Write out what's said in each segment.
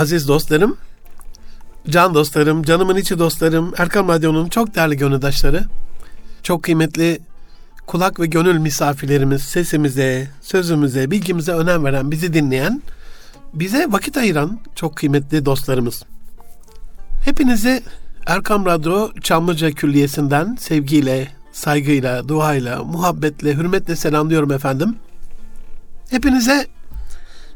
Aziz dostlarım, can dostlarım, canımın içi dostlarım, Erkam Radyo'nun çok değerli gönüldaşları, çok kıymetli kulak ve gönül misafirlerimiz, sesimize, sözümüze, bilgimize önem veren, bizi dinleyen, bize vakit ayıran çok kıymetli dostlarımız. Hepinizi Erkam Radyo Çamlıca Külliyesi'nden sevgiyle, saygıyla, duayla, muhabbetle, hürmetle selamlıyorum efendim. Hepinize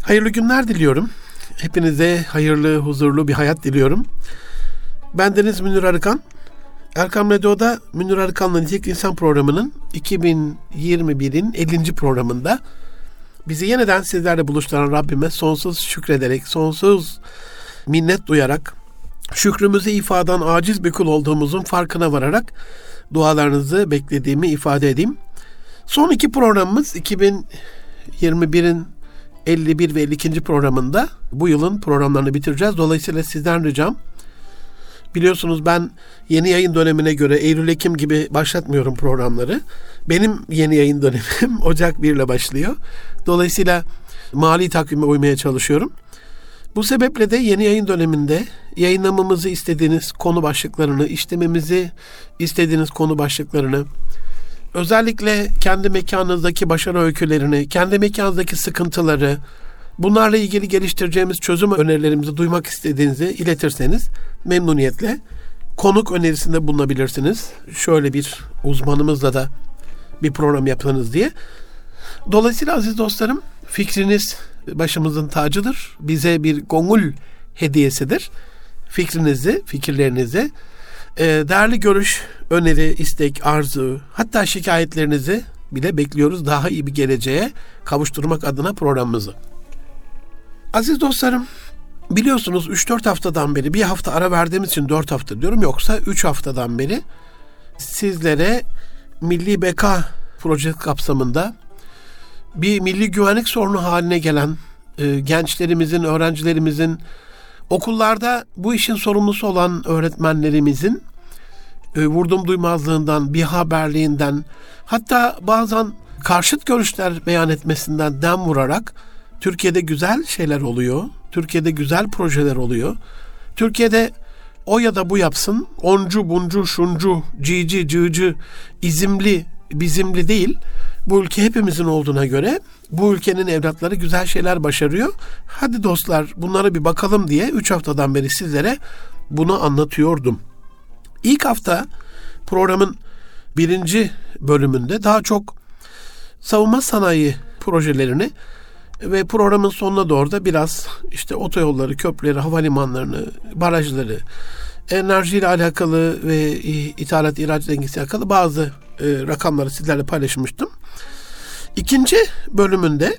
hayırlı günler diliyorum. Hepinize hayırlı, huzurlu bir hayat diliyorum. Ben Deniz Münir Arıkan. Erkam Radyo'da Münir Arıkan'la Nitelik İnsan programının 2021'in 50. programında bizi yeniden sizlerle buluşturan Rabbime sonsuz şükrederek, sonsuz minnet duyarak, şükrümüzü ifaden aciz bir kul olduğumuzun farkına vararak dualarınızı beklediğimi ifade edeyim. Son iki programımız 2021'in 51 ve 52. programında bu yılın programlarını bitireceğiz. Dolayısıyla sizden ricam biliyorsunuz ben yeni yayın dönemine göre Eylül-Ekim gibi başlatmıyorum programları. Benim yeni yayın dönemim Ocak 1 ile başlıyor. Dolayısıyla mali takvime uymaya çalışıyorum. Bu sebeple de yeni yayın döneminde yayınlamamızı istediğiniz konu başlıklarını, işlememizi istediğiniz konu başlıklarını, özellikle kendi mekanınızdaki başarı öykülerini, kendi mekanınızdaki sıkıntıları, bunlarla ilgili geliştireceğimiz çözüm önerilerimizi duymak istediğinizi iletirseniz memnuniyetle konuk önerisinde bulunabilirsiniz. Şöyle bir uzmanımızla da bir program yapınız diye. Dolayısıyla aziz dostlarım fikriniz başımızın tacıdır. Bize bir gongul hediyesidir. Fikrinizi, fikirlerinizi, e, değerli görüş, öneri, istek, arzu, hatta şikayetlerinizi bile bekliyoruz daha iyi bir geleceğe kavuşturmak adına programımızı. Aziz dostlarım, biliyorsunuz 3-4 haftadan beri bir hafta ara verdiğimiz için 4 hafta diyorum yoksa 3 haftadan beri sizlere Milli Beka projesi kapsamında bir milli güvenlik sorunu haline gelen e, gençlerimizin, öğrencilerimizin, okullarda bu işin sorumlusu olan öğretmenlerimizin e, vurdum duymazlığından, bir haberliğinden, hatta bazen karşıt görüşler beyan etmesinden dem vurarak Türkiye'de güzel şeyler oluyor. Türkiye'de güzel projeler oluyor. Türkiye'de o ya da bu yapsın, oncu, buncu, şuncu, cici, cığcı, izimli, bizimli değil. Bu ülke hepimizin olduğuna göre bu ülkenin evlatları güzel şeyler başarıyor. Hadi dostlar bunlara bir bakalım diye 3 haftadan beri sizlere bunu anlatıyordum. İlk hafta programın birinci bölümünde daha çok savunma sanayi projelerini ve programın sonuna doğru da biraz işte otoyolları, köprüleri, havalimanlarını, barajları, enerjiyle alakalı ve ithalat ihraç dengesi alakalı bazı e, rakamları sizlerle paylaşmıştım. İkinci bölümünde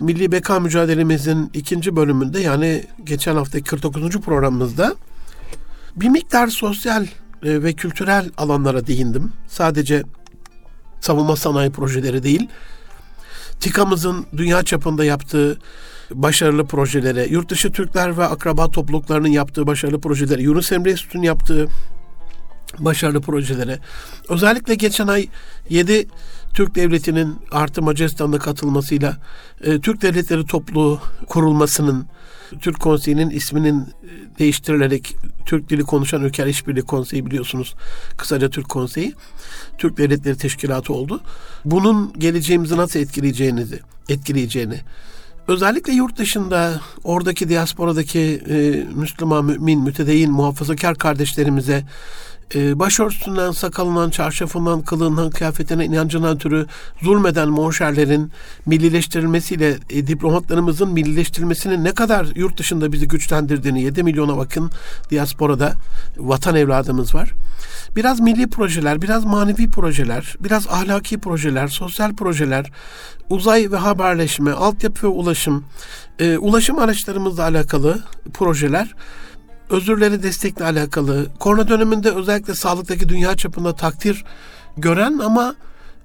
Milli Beka Mücadelemizin ikinci bölümünde yani geçen hafta 49. programımızda bir miktar sosyal e, ve kültürel alanlara değindim. Sadece savunma sanayi projeleri değil, TİKA'mızın dünya çapında yaptığı başarılı projelere, yurt dışı Türkler ve akraba topluluklarının yaptığı başarılı projelere, Yunus Emre Enstitüsü'nün yaptığı başarılı projelere, özellikle geçen ay 7 Türk Devleti'nin artı Macaristan'da katılmasıyla e, Türk Devletleri Topluluğu kurulmasının Türk Konseyi'nin isminin e, değiştirilerek Türk Dili Konuşan Ülkeler İşbirliği Konseyi biliyorsunuz. Kısaca Türk Konseyi. Türk Devletleri Teşkilatı oldu. Bunun geleceğimizi nasıl etkileyeceğinizi, etkileyeceğini, özellikle yurt dışında oradaki diasporadaki e, Müslüman, mümin, mütedeyin, muhafazakar kardeşlerimize e, başörtüsünden, sakalından, çarşafından, kılığından, kıyafetine, inancından türü zulmeden monşerlerin millileştirilmesiyle e, diplomatlarımızın millileştirilmesinin ne kadar yurt dışında bizi güçlendirdiğini 7 milyona bakın diasporada vatan evladımız var. Biraz milli projeler, biraz manevi projeler, biraz ahlaki projeler, sosyal projeler, uzay ve haberleşme, altyapı ve ulaşım, e, ulaşım araçlarımızla alakalı projeler özürleri destekle alakalı, korona döneminde özellikle sağlıktaki dünya çapında takdir gören ama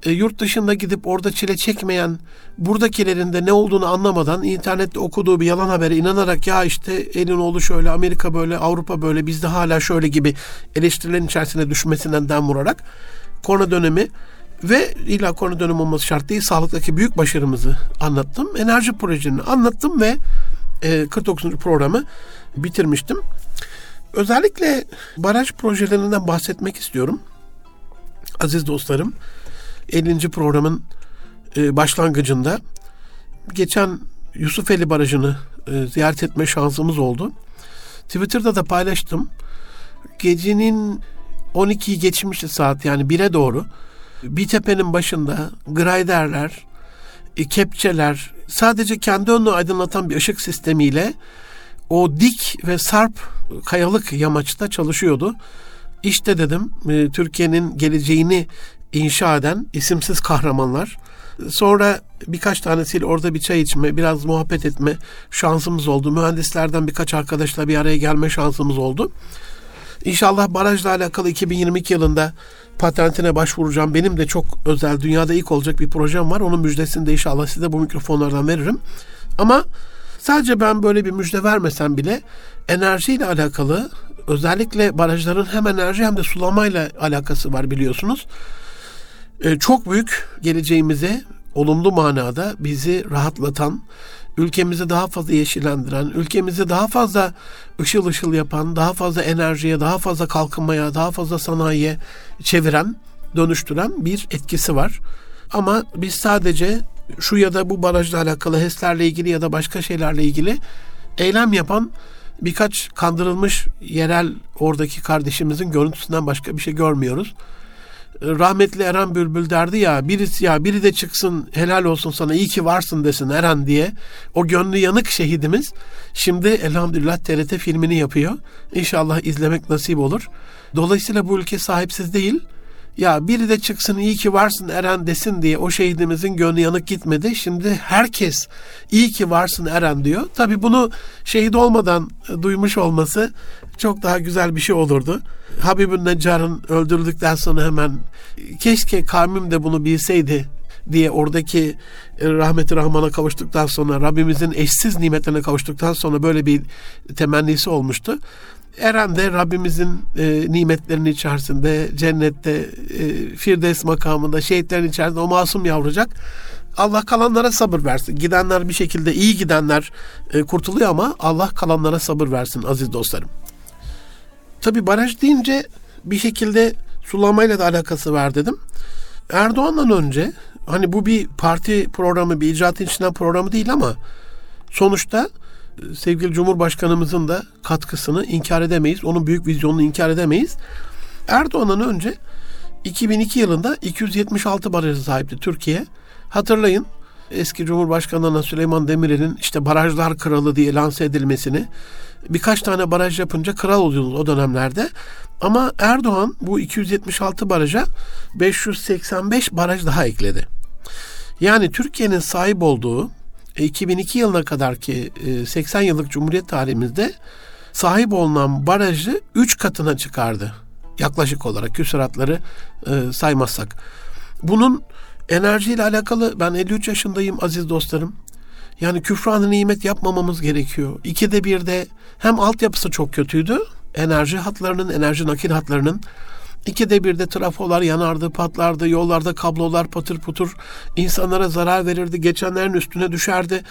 e, yurt dışında gidip orada çile çekmeyen, buradakilerin de ne olduğunu anlamadan internette okuduğu bir yalan habere inanarak ya işte elin oğlu şöyle, Amerika böyle, Avrupa böyle, bizde hala şöyle gibi eleştirilerin içerisine düşmesinden dem vurarak korona dönemi ve illa korona dönemi olması şart değil, sağlıktaki büyük başarımızı anlattım. Enerji projelerini anlattım ve e, 49. programı bitirmiştim. Özellikle baraj projelerinden bahsetmek istiyorum. Aziz dostlarım, 50. programın e, başlangıcında geçen Yusufeli Barajı'nı e, ziyaret etme şansımız oldu. Twitter'da da paylaştım. Gecenin 12'yi geçmişti saat yani 1'e doğru bir tepenin başında grayderler, e, kepçeler sadece kendi önünü aydınlatan bir ışık sistemiyle o dik ve sarp kayalık yamaçta çalışıyordu. İşte dedim e, Türkiye'nin geleceğini inşa eden isimsiz kahramanlar. Sonra birkaç tanesiyle orada bir çay içme, biraz muhabbet etme şansımız oldu. Mühendislerden birkaç arkadaşla bir araya gelme şansımız oldu. İnşallah barajla alakalı 2022 yılında patentine başvuracağım. Benim de çok özel, dünyada ilk olacak bir projem var. Onun müjdesini de inşallah size bu mikrofonlardan veririm. Ama sadece ben böyle bir müjde vermesem bile enerjiyle alakalı özellikle barajların hem enerji hem de sulamayla alakası var biliyorsunuz. Ee, çok büyük geleceğimize olumlu manada bizi rahatlatan, ülkemizi daha fazla yeşillendiren, ülkemizi daha fazla ışıl ışıl yapan, daha fazla enerjiye, daha fazla kalkınmaya, daha fazla sanayiye çeviren, dönüştüren bir etkisi var. Ama biz sadece şu ya da bu barajla alakalı HES'lerle ilgili ya da başka şeylerle ilgili eylem yapan birkaç kandırılmış yerel oradaki kardeşimizin görüntüsünden başka bir şey görmüyoruz rahmetli Eren Bülbül derdi ya birisi ya biri de çıksın helal olsun sana iyi ki varsın desin Eren diye. O gönlü yanık şehidimiz şimdi elhamdülillah TRT filmini yapıyor. İnşallah izlemek nasip olur. Dolayısıyla bu ülke sahipsiz değil. Ya biri de çıksın iyi ki varsın Eren desin diye o şehidimizin gönlü yanık gitmedi. Şimdi herkes iyi ki varsın Eren diyor. Tabi bunu şehit olmadan duymuş olması çok daha güzel bir şey olurdu. Habibün Neccar'ın öldürüldükten sonra hemen keşke kavmim de bunu bilseydi diye oradaki e, rahmeti rahmana kavuştuktan sonra Rabbimizin eşsiz nimetlerine kavuştuktan sonra böyle bir temennisi olmuştu. Eren de Rabbimizin e, nimetlerinin içerisinde, cennette, e, Firdevs makamında, şehitlerin içerisinde o masum yavrucak. Allah kalanlara sabır versin. Gidenler bir şekilde iyi gidenler e, kurtuluyor ama Allah kalanlara sabır versin aziz dostlarım. Tabi baraj deyince bir şekilde sulamayla da alakası var dedim. Erdoğan'dan önce hani bu bir parti programı, bir icraat içinden programı değil ama sonuçta sevgili Cumhurbaşkanımızın da katkısını inkar edemeyiz. Onun büyük vizyonunu inkar edemeyiz. Erdoğan'dan önce 2002 yılında 276 barajı sahipti Türkiye. Hatırlayın eski Cumhurbaşkanı Süleyman Demirel'in işte barajlar kralı diye lanse edilmesini birkaç tane baraj yapınca kral oluyoruz o dönemlerde. Ama Erdoğan bu 276 baraja 585 baraj daha ekledi. Yani Türkiye'nin sahip olduğu 2002 e, yılına kadar ki 80 yıllık Cumhuriyet tarihimizde sahip olunan barajı 3 katına çıkardı. Yaklaşık olarak küsuratları e, saymazsak. Bunun enerjiyle alakalı ben 53 yaşındayım aziz dostlarım. Yani küfranı nimet yapmamamız gerekiyor. İkide bir de hem altyapısı çok kötüydü. Enerji hatlarının, enerji nakil hatlarının İkide bir de trafolar yanardı, patlardı, yollarda kablolar patır putur insanlara zarar verirdi, geçenlerin üstüne düşerdi,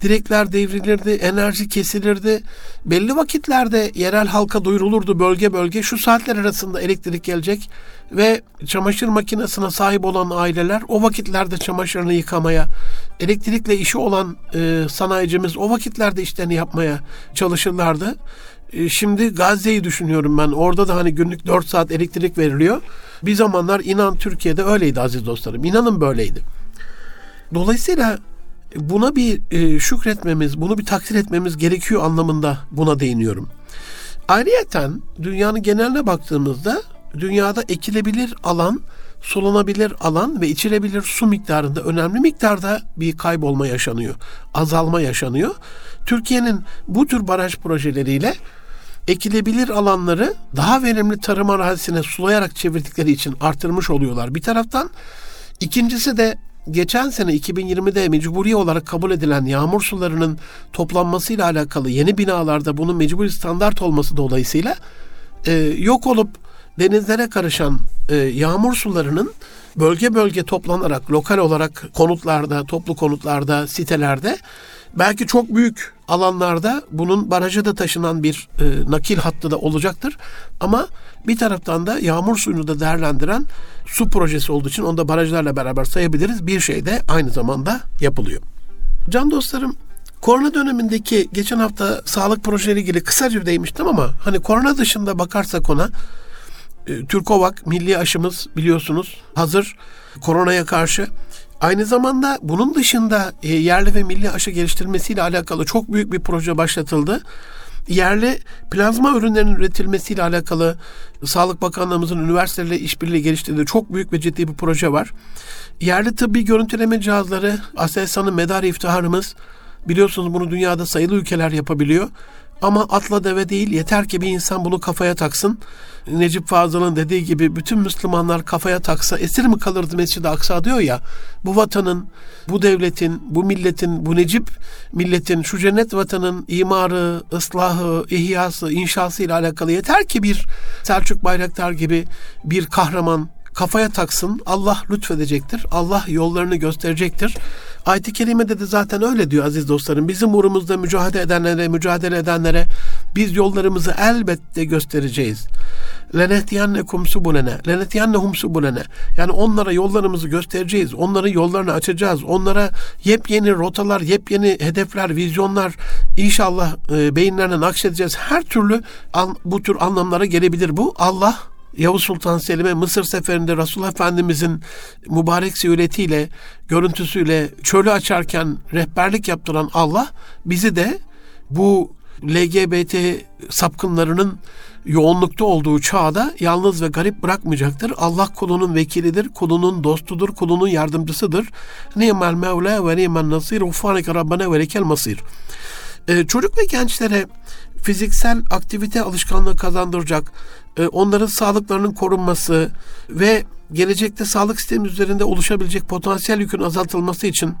direkler devrilirdi, enerji kesilirdi. Belli vakitlerde yerel halka duyurulurdu bölge bölge şu saatler arasında elektrik gelecek ve çamaşır makinesine sahip olan aileler o vakitlerde çamaşırını yıkamaya, elektrikle işi olan e, sanayicimiz o vakitlerde işlerini yapmaya çalışırlardı. E, şimdi Gazze'yi düşünüyorum ben. Orada da hani günlük 4 saat elektrik veriliyor. Bir zamanlar inan Türkiye'de öyleydi aziz dostlarım. İnanın böyleydi. Dolayısıyla buna bir e, şükretmemiz, bunu bir takdir etmemiz gerekiyor anlamında buna değiniyorum. Ayrıyeten dünyanın geneline baktığımızda dünyada ekilebilir alan, sulanabilir alan ve içilebilir su miktarında önemli miktarda bir kaybolma yaşanıyor. Azalma yaşanıyor. Türkiye'nin bu tür baraj projeleriyle ekilebilir alanları daha verimli tarım arazisine sulayarak çevirdikleri için artırmış oluyorlar bir taraftan. İkincisi de geçen sene 2020'de mecburi olarak kabul edilen yağmur sularının toplanmasıyla alakalı yeni binalarda bunun mecburi standart olması dolayısıyla e, yok olup denizlere karışan e, yağmur sularının bölge bölge toplanarak lokal olarak konutlarda, toplu konutlarda, sitelerde Belki çok büyük alanlarda bunun baraja da taşınan bir e, nakil hattı da olacaktır. Ama bir taraftan da yağmur suyunu da değerlendiren su projesi olduğu için onu da barajlarla beraber sayabiliriz. Bir şey de aynı zamanda yapılıyor. Can dostlarım Korona dönemindeki geçen hafta sağlık projeleri ilgili kısaca değmiştim ama hani korona dışında bakarsak ona e, Türkovak milli aşımız biliyorsunuz hazır koronaya karşı. Aynı zamanda bunun dışında e, yerli ve milli aşı geliştirmesiyle alakalı çok büyük bir proje başlatıldı. Yerli plazma ürünlerinin üretilmesiyle alakalı Sağlık Bakanlığımızın üniversitelerle işbirliği geliştirdiği çok büyük ve ciddi bir proje var. Yerli tıbbi görüntüleme cihazları Aselsan'ın medarı iftiharımız biliyorsunuz bunu dünyada sayılı ülkeler yapabiliyor. Ama atla deve değil yeter ki bir insan bunu kafaya taksın. Necip Fazıl'ın dediği gibi bütün Müslümanlar kafaya taksa esir mi kalırdı Mescid-i Aksa diyor ya. Bu vatanın, bu devletin, bu milletin, bu Necip milletin, şu cennet vatanın imarı, ıslahı, ihyası, inşası ile alakalı yeter ki bir Selçuk Bayraktar gibi bir kahraman kafaya taksın. Allah lütfedecektir. Allah yollarını gösterecektir. Ayet-i Kerime'de de zaten öyle diyor aziz dostlarım. Bizim uğrumuzda mücadele edenlere, mücadele edenlere biz yollarımızı elbette göstereceğiz. Lenehtiyannekum subulene. Lenehtiyannehum subulene. Yani onlara yollarımızı göstereceğiz. Onların yollarını açacağız. Onlara yepyeni rotalar, yepyeni hedefler, vizyonlar inşallah e, beyinlerine nakşedeceğiz. Her türlü bu tür anlamlara gelebilir bu. Allah Yavuz Sultan Selim'e Mısır seferinde Resulullah Efendimizin mübarek süretiyle, görüntüsüyle çölü açarken rehberlik yaptıran Allah bizi de bu LGBT sapkınlarının yoğunlukta olduğu çağda yalnız ve garip bırakmayacaktır. Allah kulunun vekilidir, kulunun dostudur, kulunun yardımcısıdır. Ni'mel mevla ve ni'mel nasir, uffaneke rabbena ve lekel masir. Ee, çocuk ve gençlere fiziksel aktivite alışkanlığı kazandıracak, e, onların sağlıklarının korunması ve gelecekte sağlık sistemi üzerinde oluşabilecek potansiyel yükün azaltılması için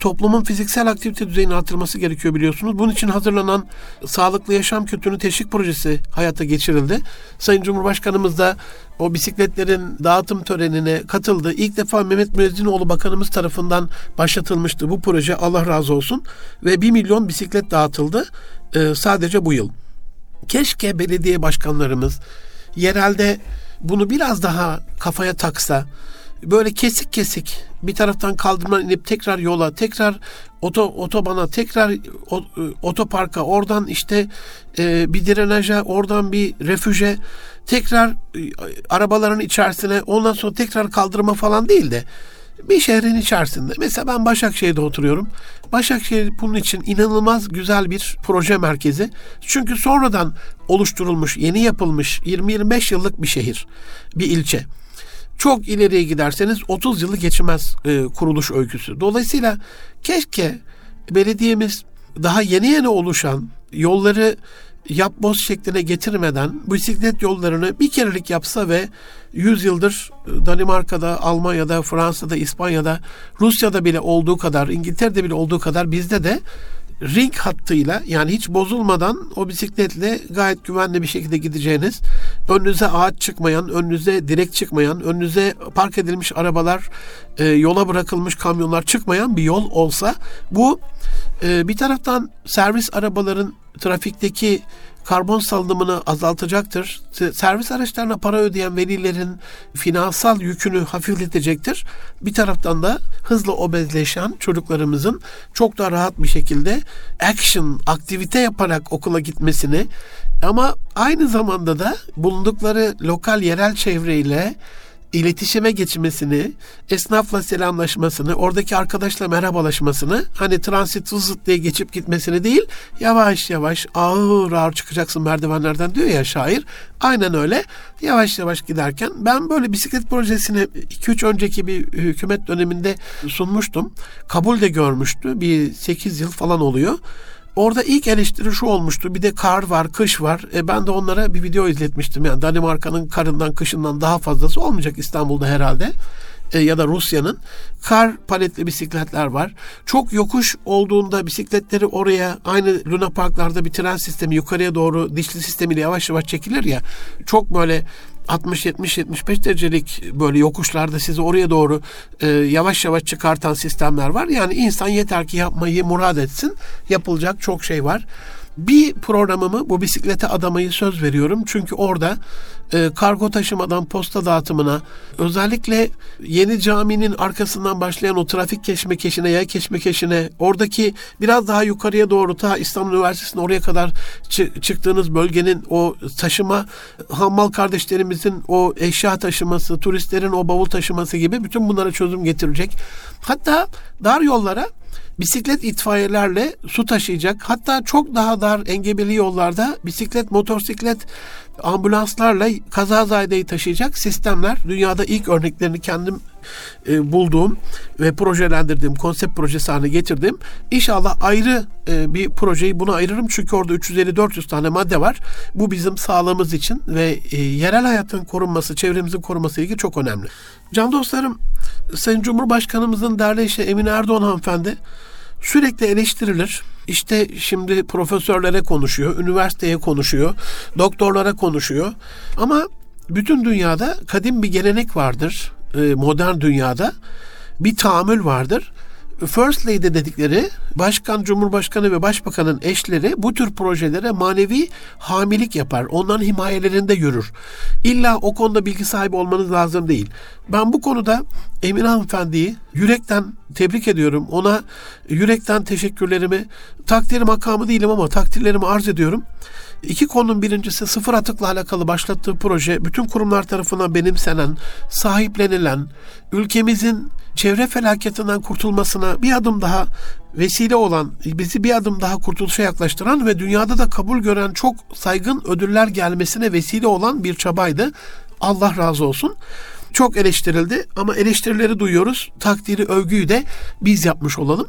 toplumun fiziksel aktivite düzeyini artırması gerekiyor biliyorsunuz. Bunun için hazırlanan Sağlıklı Yaşam Kültürünü Teşvik Projesi hayata geçirildi. Sayın Cumhurbaşkanımız da o bisikletlerin dağıtım törenine katıldı. İlk defa Mehmet Müezzinoğlu Bakanımız tarafından başlatılmıştı bu proje. Allah razı olsun. Ve 1 milyon bisiklet dağıtıldı e, sadece bu yıl. Keşke belediye başkanlarımız yerelde bunu biraz daha kafaya taksa, böyle kesik kesik bir taraftan kaldırımdan inip tekrar yola, tekrar oto, otobana, tekrar o, otoparka, oradan işte e, bir drenaja, oradan bir refüje, tekrar e, arabaların içerisine, ondan sonra tekrar kaldırma falan değil de bir şehrin içerisinde. Mesela ben Başakşehir'de oturuyorum. Başakşehir bunun için inanılmaz güzel bir proje merkezi. Çünkü sonradan oluşturulmuş, yeni yapılmış 20-25 yıllık bir şehir, bir ilçe. Çok ileriye giderseniz 30 yılı geçmez e, kuruluş öyküsü. Dolayısıyla keşke belediyemiz daha yeni yeni oluşan yolları yapboz şekline getirmeden bisiklet yollarını bir kerelik yapsa ve 100 yıldır Danimarka'da, Almanya'da, Fransa'da, İspanya'da, Rusya'da bile olduğu kadar, İngiltere'de bile olduğu kadar bizde de ring hattıyla yani hiç bozulmadan o bisikletle gayet güvenli bir şekilde gideceğiniz, önünüze ağaç çıkmayan, önünüze direk çıkmayan, önünüze park edilmiş arabalar, e, yola bırakılmış kamyonlar çıkmayan bir yol olsa bu e, bir taraftan servis arabaların trafikteki karbon salınımını azaltacaktır. Servis araçlarına para ödeyen velilerin finansal yükünü hafifletecektir. Bir taraftan da hızlı obezleşen çocuklarımızın çok daha rahat bir şekilde action, aktivite yaparak okula gitmesini ama aynı zamanda da bulundukları lokal yerel çevreyle iletişime geçmesini, esnafla selamlaşmasını, oradaki arkadaşla merhabalaşmasını, hani transit zıt diye geçip gitmesini değil, yavaş yavaş ağır ağır çıkacaksın merdivenlerden diyor ya şair. Aynen öyle. Yavaş yavaş giderken ben böyle bisiklet projesini 2-3 önceki bir hükümet döneminde sunmuştum. Kabul de görmüştü. Bir 8 yıl falan oluyor. Orada ilk eleştiri şu olmuştu. Bir de kar var, kış var. E ben de onlara bir video izletmiştim. Yani Danimarka'nın karından, kışından daha fazlası olmayacak İstanbul'da herhalde. e, ya da Rusya'nın kar paletli bisikletler var. Çok yokuş olduğunda bisikletleri oraya aynı Luna Parklarda bir tren sistemi yukarıya doğru dişli sistemiyle yavaş yavaş çekilir ya. Çok böyle 60-70-75 derecelik böyle yokuşlarda sizi oraya doğru e, yavaş yavaş çıkartan sistemler var. Yani insan yeter ki yapmayı murad etsin. Yapılacak çok şey var. Bir programımı bu bisiklete adamayı söz veriyorum. Çünkü orada e, kargo taşımadan posta dağıtımına özellikle yeni caminin arkasından başlayan o trafik keşmekeşine, yay keşmekeşine oradaki biraz daha yukarıya doğru ta İstanbul Üniversitesi'nin oraya kadar çı- çıktığınız bölgenin o taşıma hammal kardeşlerimizin o eşya taşıması, turistlerin o bavul taşıması gibi bütün bunlara çözüm getirecek. Hatta dar yollara bisiklet itfaiyelerle su taşıyacak. Hatta çok daha dar engebeli yollarda bisiklet, motosiklet ambulanslarla kazazadeyi taşıyacak sistemler. Dünyada ilk örneklerini kendim e, bulduğum ve projelendirdiğim, konsept projesi haline getirdim. İnşallah ayrı e, bir projeyi buna ayırırım. Çünkü orada 350-400 tane madde var. Bu bizim sağlığımız için ve e, yerel hayatın korunması, çevremizin korunması ilgili çok önemli. Can dostlarım, Sayın Cumhurbaşkanımızın değerli eşi Emine Erdoğan hanımefendi sürekli eleştirilir. İşte şimdi profesörlere konuşuyor, üniversiteye konuşuyor, doktorlara konuşuyor. Ama bütün dünyada kadim bir gelenek vardır. E, modern dünyada bir tahammül vardır. First Lady dedikleri başkan, cumhurbaşkanı ve başbakanın eşleri bu tür projelere manevi hamilik yapar. Onların himayelerinde yürür. İlla o konuda bilgi sahibi olmanız lazım değil. Ben bu konuda Emine Hanımefendi'yi yürekten tebrik ediyorum. Ona yürekten teşekkürlerimi, takdir makamı değilim ama takdirlerimi arz ediyorum. İki konunun birincisi sıfır atıkla alakalı başlattığı proje bütün kurumlar tarafından benimsenen, sahiplenilen, ülkemizin çevre felaketinden kurtulmasına bir adım daha vesile olan, bizi bir adım daha kurtuluşa yaklaştıran ve dünyada da kabul gören çok saygın ödüller gelmesine vesile olan bir çabaydı. Allah razı olsun. Çok eleştirildi ama eleştirileri duyuyoruz. Takdiri, övgüyü de biz yapmış olalım.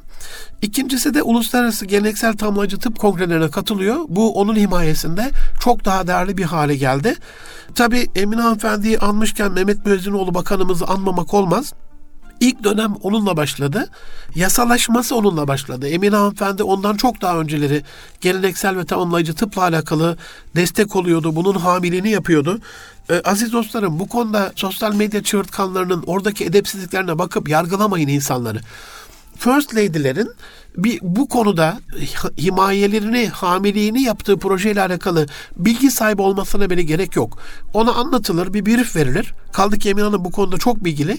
İkincisi de uluslararası geleneksel tamamlayıcı tıp kongrelerine katılıyor. Bu onun himayesinde çok daha değerli bir hale geldi. Tabii Emine Hanımefendi'yi anmışken Mehmet Müezzinoğlu Bakanımızı anmamak olmaz. İlk dönem onunla başladı. Yasalaşması onunla başladı. Emine Hanımefendi ondan çok daha önceleri geleneksel ve tamamlayıcı tıpla alakalı destek oluyordu. Bunun hamiliğini yapıyordu. Ee, aziz dostlarım bu konuda sosyal medya çığırtkanlarının oradaki edepsizliklerine bakıp yargılamayın insanları. First Lady'lerin bir bu konuda himayelerini, hamiliğini yaptığı projeyle alakalı bilgi sahibi olmasına bile gerek yok. Ona anlatılır, bir brief verilir. Kaldı ki Emin Hanım bu konuda çok bilgili.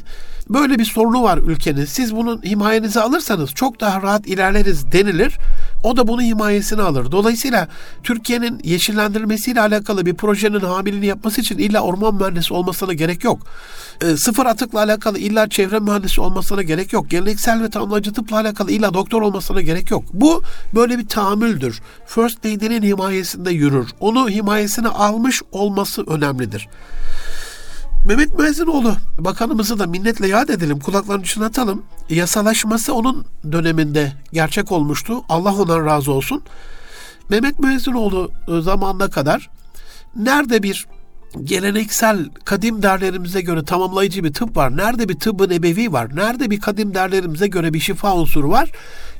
Böyle bir sorunu var ülkenin. Siz bunun himayenizi alırsanız çok daha rahat ilerleriz denilir. O da bunun himayesini alır. Dolayısıyla Türkiye'nin yeşillendirilmesiyle alakalı bir projenin hamilini yapması için illa orman mühendisi olmasına gerek yok. E, sıfır atıkla alakalı illa çevre mühendisi olmasına gerek yok. Geleneksel ve tamamlayıcı tıpla alakalı illa doktor olmasına gerek yok. Bu böyle bir tahammüldür. First Lady'nin himayesinde yürür. Onu himayesine almış olması önemlidir. Mehmet Müezzinoğlu bakanımızı da minnetle yad edelim, kulaklarını çınlatalım. Yasalaşması onun döneminde gerçek olmuştu. Allah ondan razı olsun. Mehmet Müezzinoğlu e, zamanına kadar nerede bir geleneksel kadim derlerimize göre tamamlayıcı bir tıp var. Nerede bir tıbbı nebevi var. Nerede bir kadim derlerimize göre bir şifa unsuru var.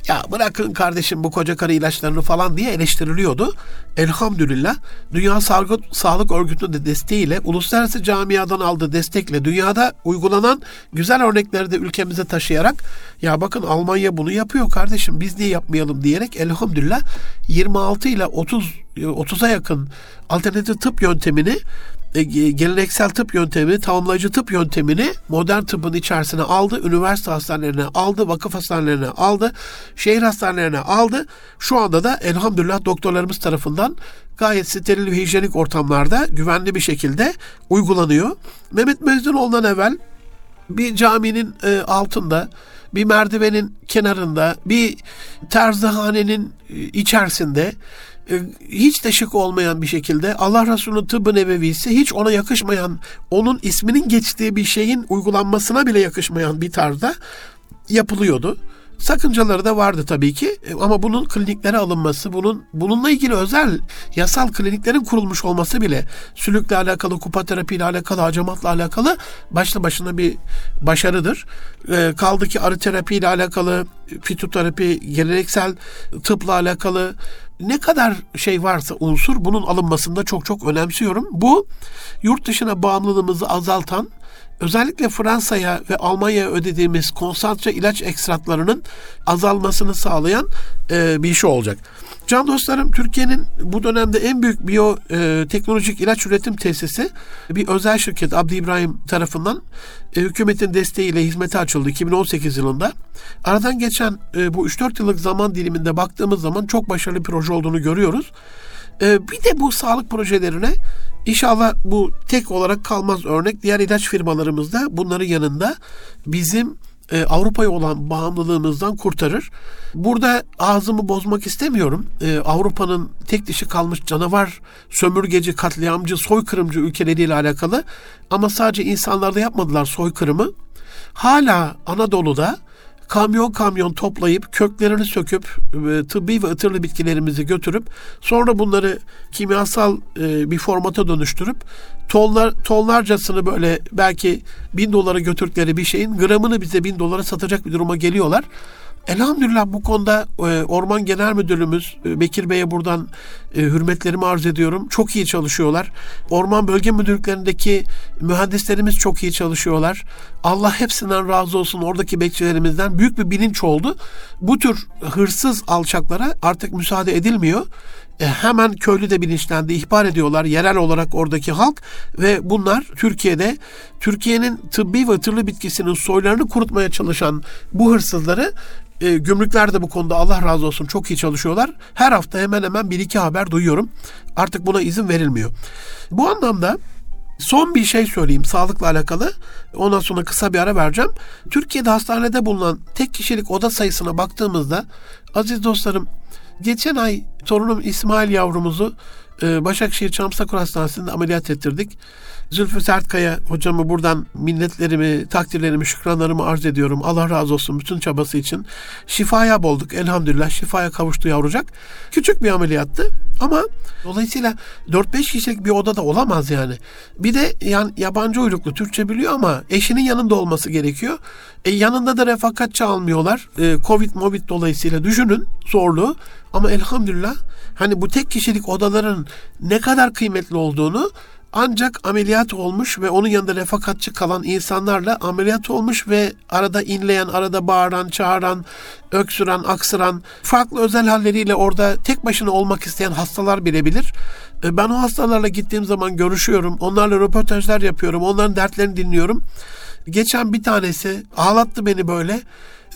Ya bırakın kardeşim bu koca karı ilaçlarını falan diye eleştiriliyordu. Elhamdülillah Dünya Sağlık, Sağlık Örgütü'nün de desteğiyle uluslararası camiadan aldığı destekle dünyada uygulanan güzel örnekleri de ülkemize taşıyarak ya bakın Almanya bunu yapıyor kardeşim biz niye yapmayalım diyerek elhamdülillah 26 ile 30 30'a yakın alternatif tıp yöntemini e, geleneksel tıp yöntemi, tamamlayıcı tıp yöntemini modern tıbbın içerisine aldı. Üniversite hastanelerine aldı, vakıf hastanelerine aldı, şehir hastanelerine aldı. Şu anda da elhamdülillah doktorlarımız tarafından gayet steril ve hijyenik ortamlarda güvenli bir şekilde uygulanıyor. Mehmet Mezdunoğlu'ndan evvel bir caminin e, altında bir merdivenin kenarında, bir terzihanenin e, içerisinde hiç de şık olmayan bir şekilde Allah Resulü'nün tıbbı nebevisi hiç ona yakışmayan, onun isminin geçtiği bir şeyin uygulanmasına bile yakışmayan bir tarzda yapılıyordu. Sakıncaları da vardı tabii ki E, ama bunun kliniklere alınması, bunun bununla ilgili özel yasal kliniklerin kurulmuş olması bile sülükle alakalı, kupa terapiyle alakalı, hacamatla alakalı başlı başına bir başarıdır. E, kaldı ki arı terapiyle alakalı, fitoterapi, geleneksel tıpla alakalı ne kadar şey varsa unsur bunun alınmasında çok çok önemsiyorum. Bu yurt dışına bağımlılığımızı azaltan özellikle Fransa'ya ve Almanya'ya ödediğimiz konsantre ilaç ekstratlarının azalmasını sağlayan e, bir şey olacak. Can dostlarım Türkiye'nin bu dönemde en büyük biyo e, ilaç üretim tesisi bir özel şirket Abdi İbrahim tarafından e, hükümetin desteğiyle hizmete açıldı 2018 yılında. Aradan geçen e, bu 3-4 yıllık zaman diliminde baktığımız zaman çok başarılı bir proje olduğunu görüyoruz. E, bir de bu sağlık projelerine İnşallah bu tek olarak kalmaz örnek. Diğer ilaç firmalarımız da bunların yanında bizim e, Avrupa'ya olan bağımlılığımızdan kurtarır. Burada ağzımı bozmak istemiyorum. E, Avrupa'nın tek dişi kalmış canavar, sömürgeci, katliamcı, soykırımcı ülkeleriyle alakalı. Ama sadece insanlarda yapmadılar soykırımı. Hala Anadolu'da kamyon kamyon toplayıp köklerini söküp e, tıbbi ve ıtırlı bitkilerimizi götürüp sonra bunları kimyasal e, bir formata dönüştürüp tonlar tonlarcasını böyle belki bin dolara götürdükleri bir şeyin gramını bize bin dolara satacak bir duruma geliyorlar. Elhamdülillah bu konuda e, Orman Genel Müdürümüz e, Bekir Bey'e buradan e, hürmetlerimi arz ediyorum. Çok iyi çalışıyorlar. Orman Bölge Müdürlüklerindeki mühendislerimiz çok iyi çalışıyorlar. Allah hepsinden razı olsun oradaki bekçilerimizden. Büyük bir bilinç oldu. Bu tür hırsız alçaklara artık müsaade edilmiyor. E, hemen köylü de bilinçlendi, ihbar ediyorlar yerel olarak oradaki halk ve bunlar Türkiye'de Türkiye'nin tıbbi ve tırlı bitkisinin soylarını kurutmaya çalışan bu hırsızları e, gümrükler de bu konuda Allah razı olsun çok iyi çalışıyorlar. Her hafta hemen hemen bir iki haber duyuyorum. Artık buna izin verilmiyor. Bu anlamda Son bir şey söyleyeyim sağlıkla alakalı. Ondan sonra kısa bir ara vereceğim. Türkiye'de hastanede bulunan tek kişilik oda sayısına baktığımızda aziz dostlarım geçen ay torunum İsmail yavrumuzu e, Başakşehir Çamsakur Hastanesi'nde ameliyat ettirdik. Zülfü Sertkaya hocamı buradan minnetlerimi, takdirlerimi, şükranlarımı arz ediyorum. Allah razı olsun bütün çabası için. Şifaya bulduk elhamdülillah. Şifaya kavuştu yavrucak. Küçük bir ameliyattı ama dolayısıyla 4-5 kişilik bir odada olamaz yani. Bir de yani yabancı uyruklu Türkçe biliyor ama eşinin yanında olması gerekiyor. E, yanında da refakatçi almıyorlar. E, Covid, Movid dolayısıyla düşünün zorluğu. Ama elhamdülillah hani bu tek kişilik odaların ne kadar kıymetli olduğunu ancak ameliyat olmuş ve onun yanında refakatçi kalan insanlarla ameliyat olmuş ve arada inleyen, arada bağıran, çağıran, öksüren, aksıran, farklı özel halleriyle orada tek başına olmak isteyen hastalar bilebilir. E, ben o hastalarla gittiğim zaman görüşüyorum, onlarla röportajlar yapıyorum, onların dertlerini dinliyorum. Geçen bir tanesi ağlattı beni böyle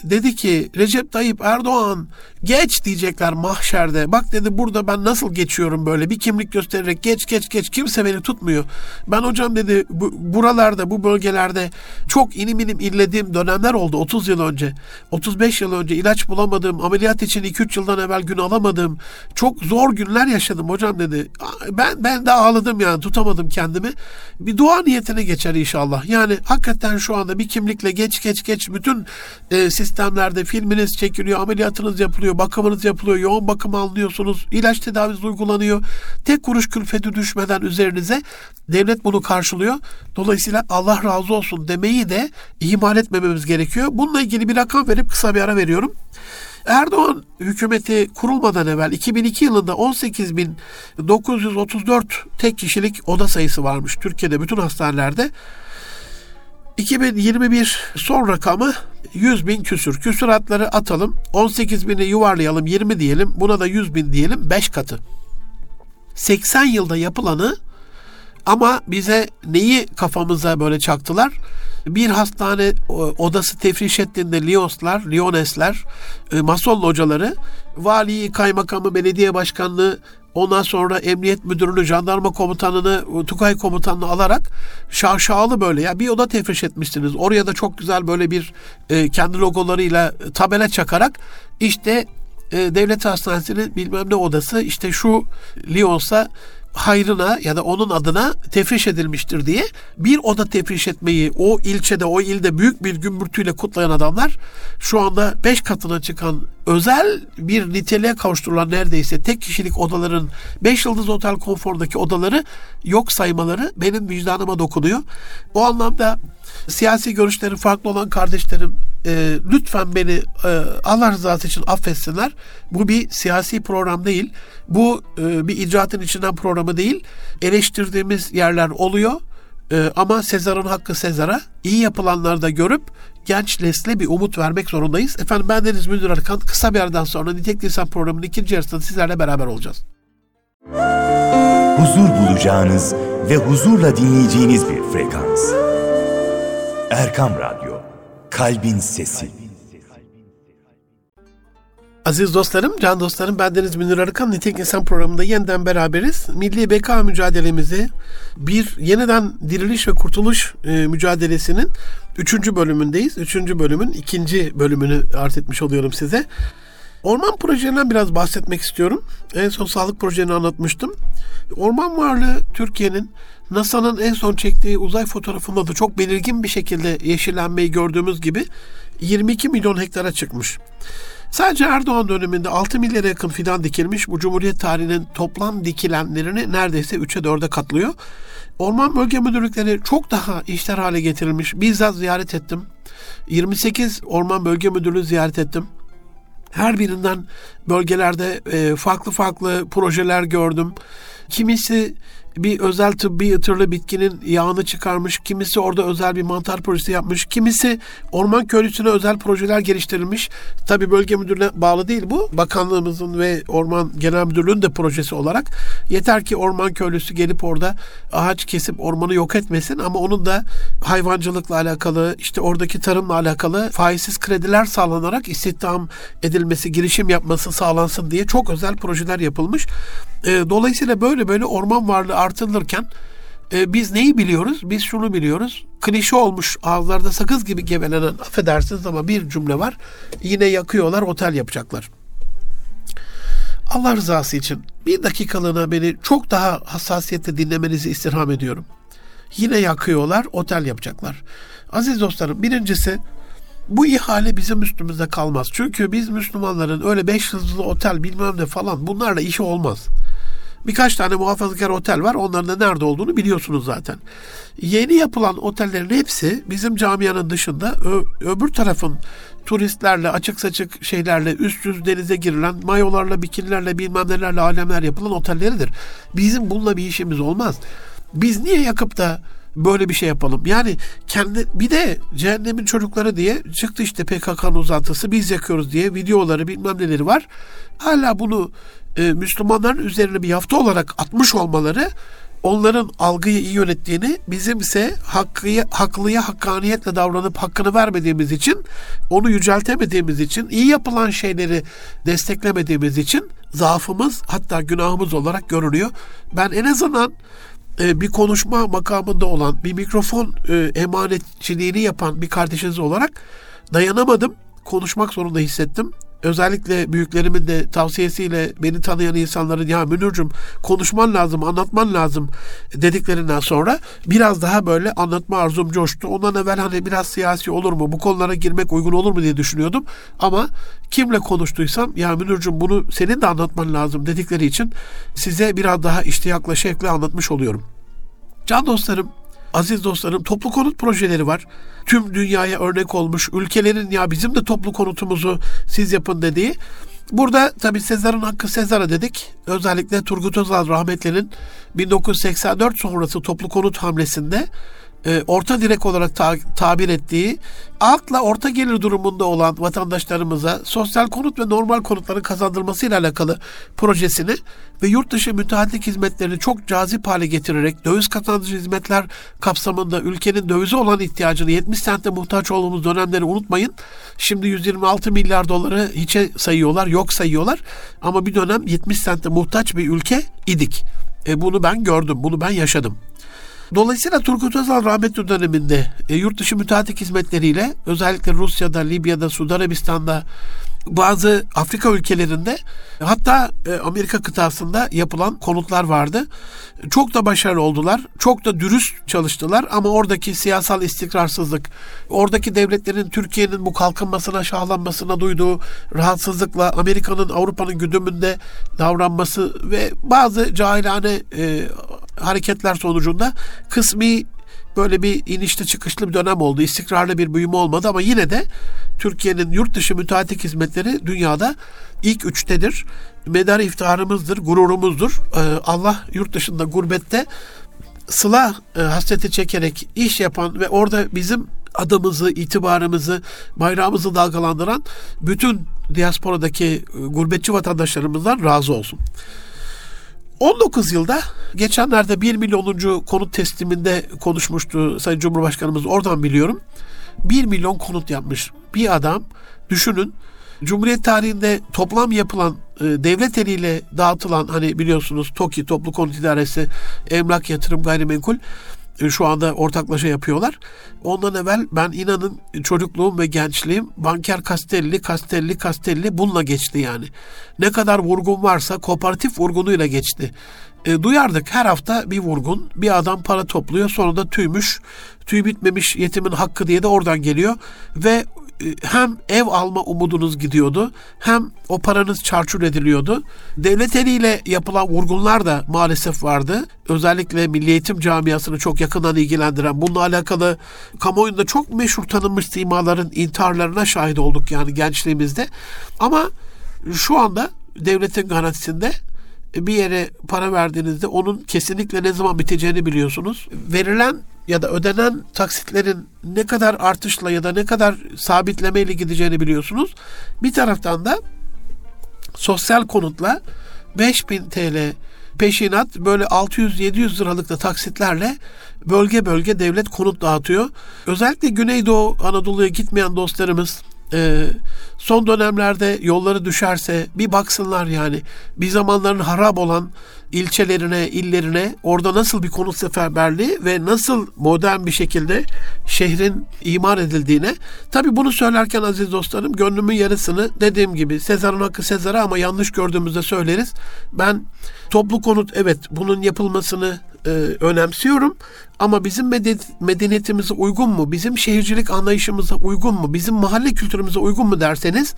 dedi ki Recep Tayyip Erdoğan geç diyecekler mahşerde. Bak dedi burada ben nasıl geçiyorum böyle bir kimlik göstererek geç geç geç kimse beni tutmuyor. Ben hocam dedi bu, buralarda bu bölgelerde çok inim inim inlediğim dönemler oldu 30 yıl önce. 35 yıl önce ilaç bulamadığım ameliyat için 2-3 yıldan evvel gün alamadığım çok zor günler yaşadım hocam dedi. Ben ben de ağladım yani tutamadım kendimi. Bir dua niyetine geçer inşallah. Yani hakikaten şu anda bir kimlikle geç geç geç bütün e, sistemlerde filminiz çekiliyor, ameliyatınız yapılıyor, bakımınız yapılıyor, yoğun bakım alınıyorsunuz, ilaç tedavisi uygulanıyor. Tek kuruş külfeti düşmeden üzerinize devlet bunu karşılıyor. Dolayısıyla Allah razı olsun demeyi de ihmal etmememiz gerekiyor. Bununla ilgili bir rakam verip kısa bir ara veriyorum. Erdoğan hükümeti kurulmadan evvel 2002 yılında 18.934 tek kişilik oda sayısı varmış Türkiye'de bütün hastanelerde. 2021 son rakamı 100 bin küsür. Küsuratları atalım. 18 bini yuvarlayalım 20 diyelim. Buna da 100 bin diyelim 5 katı. 80 yılda yapılanı ama bize neyi kafamıza böyle çaktılar? Bir hastane odası tefriş ettiğinde Lyonslar, Lyonesler, e, Mason hocaları, valiyi, kaymakamı, belediye başkanlığı Ondan sonra emniyet müdürünü, jandarma komutanını, Tukay komutanını alarak şaşalı böyle ya bir oda tefriş etmişsiniz. Oraya da çok güzel böyle bir e, kendi logolarıyla tabela çakarak işte e, devlet hastanesinin bilmem ne odası işte şu Lyons'a hayrına ya da onun adına tefriş edilmiştir diye bir oda tefriş etmeyi o ilçede o ilde büyük bir gümbürtüyle kutlayan adamlar şu anda beş katına çıkan özel bir niteliğe kavuşturulan neredeyse tek kişilik odaların beş yıldız otel konfordaki odaları yok saymaları benim vicdanıma dokunuyor. O anlamda siyasi görüşleri farklı olan kardeşlerim e, lütfen beni e, Allah rızası için affetsinler. Bu bir siyasi program değil. Bu e, bir icraatın içinden programı değil. Eleştirdiğimiz yerler oluyor. E, ama Sezar'ın hakkı Sezar'a iyi yapılanları da görüp genç nesle bir umut vermek zorundayız. Efendim ben Deniz Münir Arkan. Kısa bir aradan sonra Nitek Lisan programının ikinci yarısında sizlerle beraber olacağız. Huzur bulacağınız ve huzurla dinleyeceğiniz bir frekans. Erkam Radyo, Kalbin Sesi. Aziz dostlarım, can dostlarım, ben Deniz Münir Arıkan. Nitek İnsan programında yeniden beraberiz. Milli Beka mücadelemizi bir yeniden diriliş ve kurtuluş e, mücadelesinin üçüncü bölümündeyiz. Üçüncü bölümün ikinci bölümünü arz etmiş oluyorum size. Orman projelerinden biraz bahsetmek istiyorum. En son sağlık projelerini anlatmıştım. Orman varlığı Türkiye'nin NASA'nın en son çektiği uzay fotoğrafında da çok belirgin bir şekilde yeşillenmeyi gördüğümüz gibi 22 milyon hektara çıkmış. Sadece Erdoğan döneminde 6 milyara yakın fidan dikilmiş. Bu Cumhuriyet tarihinin toplam dikilenlerini neredeyse 3'e 4'e katlıyor. Orman bölge müdürlükleri çok daha işler hale getirilmiş. Bizzat ziyaret ettim. 28 orman bölge müdürlüğü ziyaret ettim. Her birinden bölgelerde e, farklı farklı projeler gördüm. Kimisi bir özel tıbbi ıtırlı bitkinin yağını çıkarmış, kimisi orada özel bir mantar projesi yapmış, kimisi orman köylüsüne özel projeler geliştirilmiş. Tabi bölge müdürlüğüne bağlı değil bu. Bakanlığımızın ve Orman Genel Müdürlüğü'nün de projesi olarak. Yeter ki orman köylüsü gelip orada ağaç kesip ormanı yok etmesin ama onun da hayvancılıkla alakalı, işte oradaki tarımla alakalı faizsiz krediler sağlanarak istihdam edilmesi, girişim yapması sağlansın diye çok özel projeler yapılmış. Dolayısıyla böyle böyle orman varlığı artırılırken e, biz neyi biliyoruz? Biz şunu biliyoruz. Klişe olmuş ağızlarda sakız gibi gevelenen affedersiniz ama bir cümle var. Yine yakıyorlar otel yapacaklar. Allah rızası için bir dakikalığına beni çok daha hassasiyetle dinlemenizi istirham ediyorum. Yine yakıyorlar, otel yapacaklar. Aziz dostlarım, birincisi bu ihale bizim üstümüzde kalmaz. Çünkü biz Müslümanların öyle beş yıldızlı otel bilmem ne falan bunlarla işi olmaz. Birkaç tane muhafazakar otel var. Onların da nerede olduğunu biliyorsunuz zaten. Yeni yapılan otellerin hepsi bizim camianın dışında ö- öbür tarafın turistlerle, açık saçık şeylerle, üst yüz denize girilen, mayolarla, bikinilerle, bilmem nelerle, alemler yapılan otelleridir. Bizim bununla bir işimiz olmaz. Biz niye yakıp da böyle bir şey yapalım. Yani kendi bir de cehennemin çocukları diye çıktı işte PKK'nın uzantısı biz yakıyoruz diye videoları bilmem neleri var. Hala bunu e, Müslümanların üzerine bir yafta olarak atmış olmaları onların algıyı iyi yönettiğini, bizimse hakkıya, haklıya hakkaniyetle davranıp hakkını vermediğimiz için, onu yüceltemediğimiz için, iyi yapılan şeyleri desteklemediğimiz için zaafımız hatta günahımız olarak görünüyor. Ben en azından e, bir konuşma makamında olan, bir mikrofon e, emanetçiliğini yapan bir kardeşiniz olarak dayanamadım. Konuşmak zorunda hissettim özellikle büyüklerimin de tavsiyesiyle beni tanıyan insanların ya Münir'cüm konuşman lazım, anlatman lazım dediklerinden sonra biraz daha böyle anlatma arzum coştu. Ondan evvel hani biraz siyasi olur mu, bu konulara girmek uygun olur mu diye düşünüyordum. Ama kimle konuştuysam ya Münir'cüm bunu senin de anlatman lazım dedikleri için size biraz daha iştiyakla şevkle anlatmış oluyorum. Can dostlarım, aziz dostlarım toplu konut projeleri var. Tüm dünyaya örnek olmuş ülkelerin ya bizim de toplu konutumuzu siz yapın dediği. Burada tabi Sezar'ın hakkı Sezar'a dedik. Özellikle Turgut Özal rahmetlinin 1984 sonrası toplu konut hamlesinde e, orta direk olarak ta, tabir ettiği altla orta gelir durumunda olan vatandaşlarımıza sosyal konut ve normal konutların kazandırılmasıyla alakalı projesini ve yurt dışı müteahhitlik hizmetlerini çok cazip hale getirerek döviz kazandırıcı hizmetler kapsamında ülkenin dövize olan ihtiyacını 70 sentte muhtaç olduğumuz dönemleri unutmayın. Şimdi 126 milyar doları hiçe sayıyorlar, yok sayıyorlar. Ama bir dönem 70 sentte muhtaç bir ülke idik. E bunu ben gördüm, bunu ben yaşadım. Dolayısıyla Turgut Özal rahmetli döneminde e, yurt dışı müteahhitlik hizmetleriyle özellikle Rusya'da, Libya'da, Suudi Arabistan'da bazı Afrika ülkelerinde hatta e, Amerika kıtasında yapılan konutlar vardı. Çok da başarılı oldular. Çok da dürüst çalıştılar ama oradaki siyasal istikrarsızlık, oradaki devletlerin Türkiye'nin bu kalkınmasına, şahlanmasına duyduğu rahatsızlıkla Amerika'nın Avrupa'nın güdümünde davranması ve bazı cahilane e, hareketler sonucunda kısmi böyle bir inişli çıkışlı bir dönem oldu. İstikrarlı bir büyüme olmadı ama yine de Türkiye'nin yurt dışı müteahhitlik hizmetleri dünyada ilk üçtedir. Medar iftiharımızdır, gururumuzdur. Ee, Allah yurt dışında gurbette sıla e, hasreti çekerek iş yapan ve orada bizim adımızı, itibarımızı, bayrağımızı dalgalandıran bütün diasporadaki e, gurbetçi vatandaşlarımızdan razı olsun. 19 yılda geçenlerde 1 milyonuncu konut tesliminde konuşmuştu Sayın Cumhurbaşkanımız oradan biliyorum. 1 milyon konut yapmış bir adam düşünün Cumhuriyet tarihinde toplam yapılan e, devlet eliyle dağıtılan hani biliyorsunuz TOKİ Toplu Konut İdaresi Emlak Yatırım Gayrimenkul şu anda ortaklaşa yapıyorlar. Ondan evvel ben inanın çocukluğum ve gençliğim banker Castelli, Castelli, Castelli bununla geçti yani. Ne kadar vurgun varsa kooperatif vurgunuyla geçti. E, duyardık her hafta bir vurgun, bir adam para topluyor sonra da tüymüş, tüy bitmemiş yetimin hakkı diye de oradan geliyor ve e, hem ev alma umudunuz gidiyordu hem o paranız çarçur ediliyordu. Devlet eliyle yapılan vurgunlar da maalesef vardı. Özellikle Milli Eğitim camiasını çok yakından ilgilendiren bununla alakalı kamuoyunda çok meşhur tanınmış simaların intiharlarına şahit olduk yani gençliğimizde. Ama şu anda devletin garantisinde bir yere para verdiğinizde onun kesinlikle ne zaman biteceğini biliyorsunuz. Verilen ya da ödenen taksitlerin ne kadar artışla ya da ne kadar sabitlemeyle gideceğini biliyorsunuz. Bir taraftan da sosyal konutla 5000 TL peşinat böyle 600-700 liralık da taksitlerle bölge bölge devlet konut dağıtıyor. Özellikle Güneydoğu Anadolu'ya gitmeyen dostlarımız e, son dönemlerde yolları düşerse bir baksınlar yani. Bir zamanların harap olan ilçelerine, illerine orada nasıl bir konut seferberliği ve nasıl modern bir şekilde şehrin imar edildiğine. Tabi bunu söylerken aziz dostlarım gönlümün yarısını dediğim gibi Sezar'ın hakkı Sezar'a ama yanlış gördüğümüzde söyleriz. Ben toplu konut evet bunun yapılmasını e, önemsiyorum. Ama bizim medeniyetimize uygun mu? Bizim şehircilik anlayışımıza uygun mu? Bizim mahalle kültürümüze uygun mu derseniz